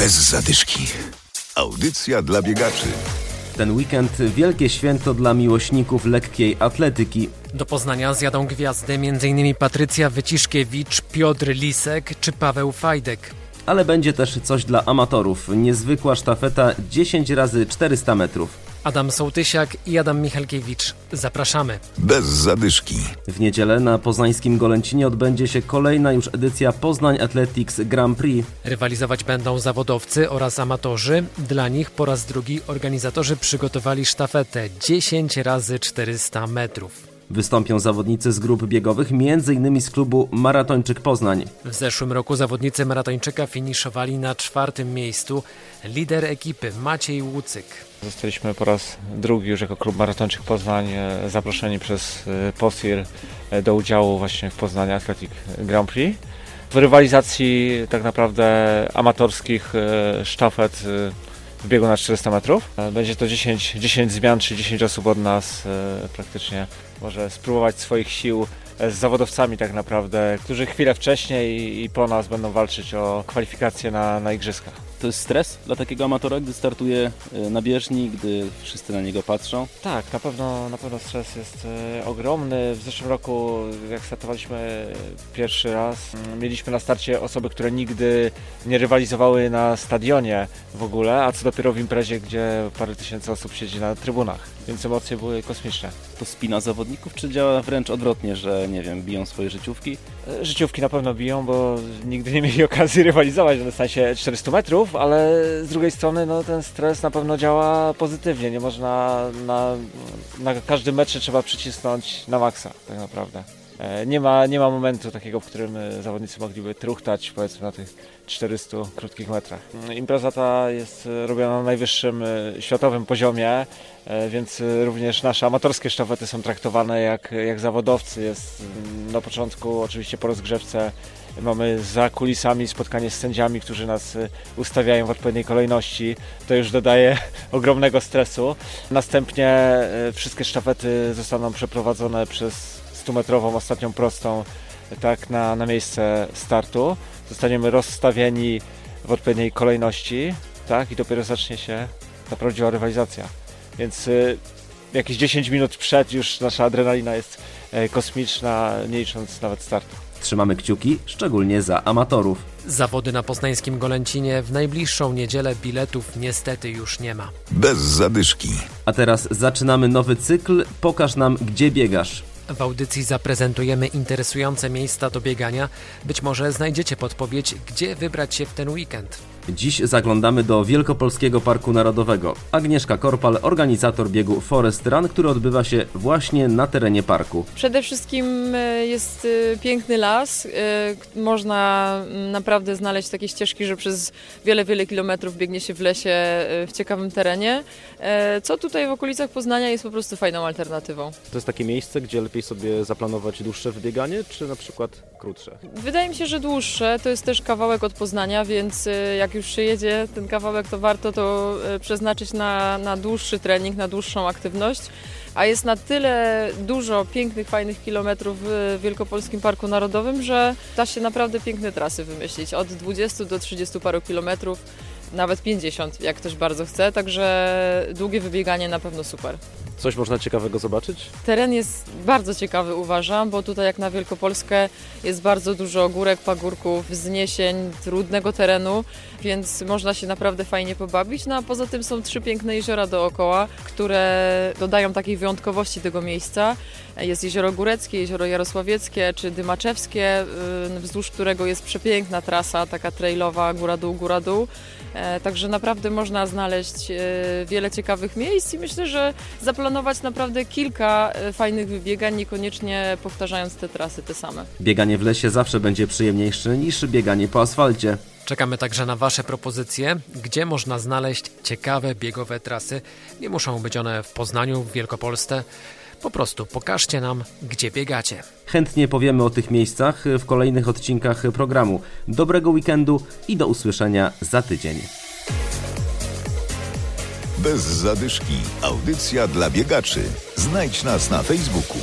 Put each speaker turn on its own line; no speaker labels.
Bez zadyszki. Audycja dla biegaczy.
Ten weekend wielkie święto dla miłośników lekkiej atletyki.
Do Poznania zjadą gwiazdy m.in. Patrycja Wyciszkiewicz, Piotr Lisek czy Paweł Fajdek.
Ale będzie też coś dla amatorów. Niezwykła sztafeta 10 razy 400 metrów.
Adam Sołtysiak i Adam Michalkiewicz. Zapraszamy.
Bez zadyszki.
W niedzielę na poznańskim Golęcinie odbędzie się kolejna już edycja Poznań Athletics Grand Prix.
Rywalizować będą zawodowcy oraz amatorzy. Dla nich po raz drugi organizatorzy przygotowali sztafetę 10 razy 400 metrów.
Wystąpią zawodnicy z grup biegowych, m.in. z klubu Maratończyk Poznań.
W zeszłym roku zawodnicy maratończyka finiszowali na czwartym miejscu. Lider ekipy Maciej Łucyk.
Zostaliśmy po raz drugi już jako klub Maratończyk Poznań e, zaproszeni przez e, POSIR e, do udziału właśnie w Poznaniu Athletic Grand Prix. W rywalizacji tak naprawdę amatorskich sztafet w biegu na 400 metrów. Będzie to 10, 10 zmian, czy 10 osób od nas praktycznie może spróbować swoich sił z zawodowcami tak naprawdę, którzy chwilę wcześniej i po nas będą walczyć o kwalifikacje na, na igrzyskach.
To jest stres dla takiego amatora, gdy startuje e, na bieżni, gdy wszyscy na niego patrzą?
Tak, na pewno, na pewno stres jest e, ogromny. W zeszłym roku, jak startowaliśmy pierwszy raz, mm, mieliśmy na starcie osoby, które nigdy nie rywalizowały na stadionie w ogóle, a co dopiero w imprezie, gdzie parę tysięcy osób siedzi na trybunach, więc emocje były kosmiczne.
To spina zawodników, czy działa wręcz odwrotnie, że nie wiem, biją swoje życiówki?
E, życiówki na pewno biją, bo nigdy nie mieli okazji rywalizować na dystansie 400 metrów, ale z drugiej strony no, ten stres na pewno działa pozytywnie. Nie można na, na każdym metrze trzeba przycisnąć na maksa tak naprawdę. E, nie ma, nie ma momentu takiego, w którym e, zawodnicy mogliby truchtać powiedzmy na tych 400 krótkich metrach. Impreza ta jest robiona na najwyższym e, światowym poziomie, więc również nasze amatorskie sztafety są traktowane jak, jak zawodowcy. Jest mm, na początku oczywiście po rozgrzewce mamy za kulisami spotkanie z sędziami, którzy nas ustawiają w odpowiedniej kolejności. To już dodaje ogromnego stresu. Następnie wszystkie sztafety zostaną przeprowadzone przez 100-metrową ostatnią prostą tak na, na miejsce startu. Zostaniemy rozstawieni w odpowiedniej kolejności, tak, i dopiero zacznie się ta prawdziwa rywalizacja. Więc y, jakieś 10 minut przed już nasza adrenalina jest y, kosmiczna, nie licząc nawet startu.
Trzymamy kciuki, szczególnie za amatorów.
Zawody na poznańskim Golęcinie w najbliższą niedzielę biletów niestety już nie ma.
Bez zadyszki.
A teraz zaczynamy nowy cykl. Pokaż nam, gdzie biegasz.
W audycji zaprezentujemy interesujące miejsca do biegania. Być może znajdziecie podpowiedź, gdzie wybrać się w ten weekend.
Dziś zaglądamy do Wielkopolskiego Parku Narodowego. Agnieszka Korpal, organizator biegu Forest Run, który odbywa się właśnie na terenie parku.
Przede wszystkim e, jest e, piękny las. E, można naprawdę znaleźć takie ścieżki, że przez wiele, wiele kilometrów biegnie się w lesie w ciekawym terenie. Co tutaj w okolicach Poznania jest po prostu fajną alternatywą.
To jest takie miejsce, gdzie lepiej sobie zaplanować dłuższe wybieganie, czy na przykład krótsze?
Wydaje mi się, że dłuższe. To jest też kawałek od Poznania, więc jak już się jedzie ten kawałek, to warto to e, przeznaczyć na, na dłuższy trening, na dłuższą aktywność. A jest na tyle dużo pięknych, fajnych kilometrów w Wielkopolskim Parku Narodowym, że da się naprawdę piękne trasy wymyślić. Od 20 do 30 paru kilometrów nawet 50, jak ktoś bardzo chce, także długie wybieganie na pewno super.
Coś można ciekawego zobaczyć?
Teren jest bardzo ciekawy uważam, bo tutaj jak na Wielkopolskę jest bardzo dużo górek, pagórków, wzniesień, trudnego terenu, więc można się naprawdę fajnie pobawić. No a poza tym są trzy piękne jeziora dookoła, które dodają takiej wyjątkowości tego miejsca. Jest jezioro Góreckie, jezioro Jarosławieckie czy Dymaczewskie, y, wzdłuż którego jest przepiękna trasa, taka trailowa, góra-dół, góra-dół. E, także naprawdę można znaleźć e, wiele ciekawych miejsc i myślę, że zaplanować naprawdę kilka e, fajnych wybiegań, niekoniecznie powtarzając te trasy te same.
Bieganie w lesie zawsze będzie przyjemniejsze niż bieganie po asfalcie.
Czekamy także na Wasze propozycje, gdzie można znaleźć ciekawe biegowe trasy. Nie muszą być one w Poznaniu, w Wielkopolsce. Po prostu pokażcie nam, gdzie biegacie.
Chętnie powiemy o tych miejscach w kolejnych odcinkach programu. Dobrego weekendu i do usłyszenia za tydzień.
Bez zadyszki. Audycja dla biegaczy. Znajdź nas na Facebooku.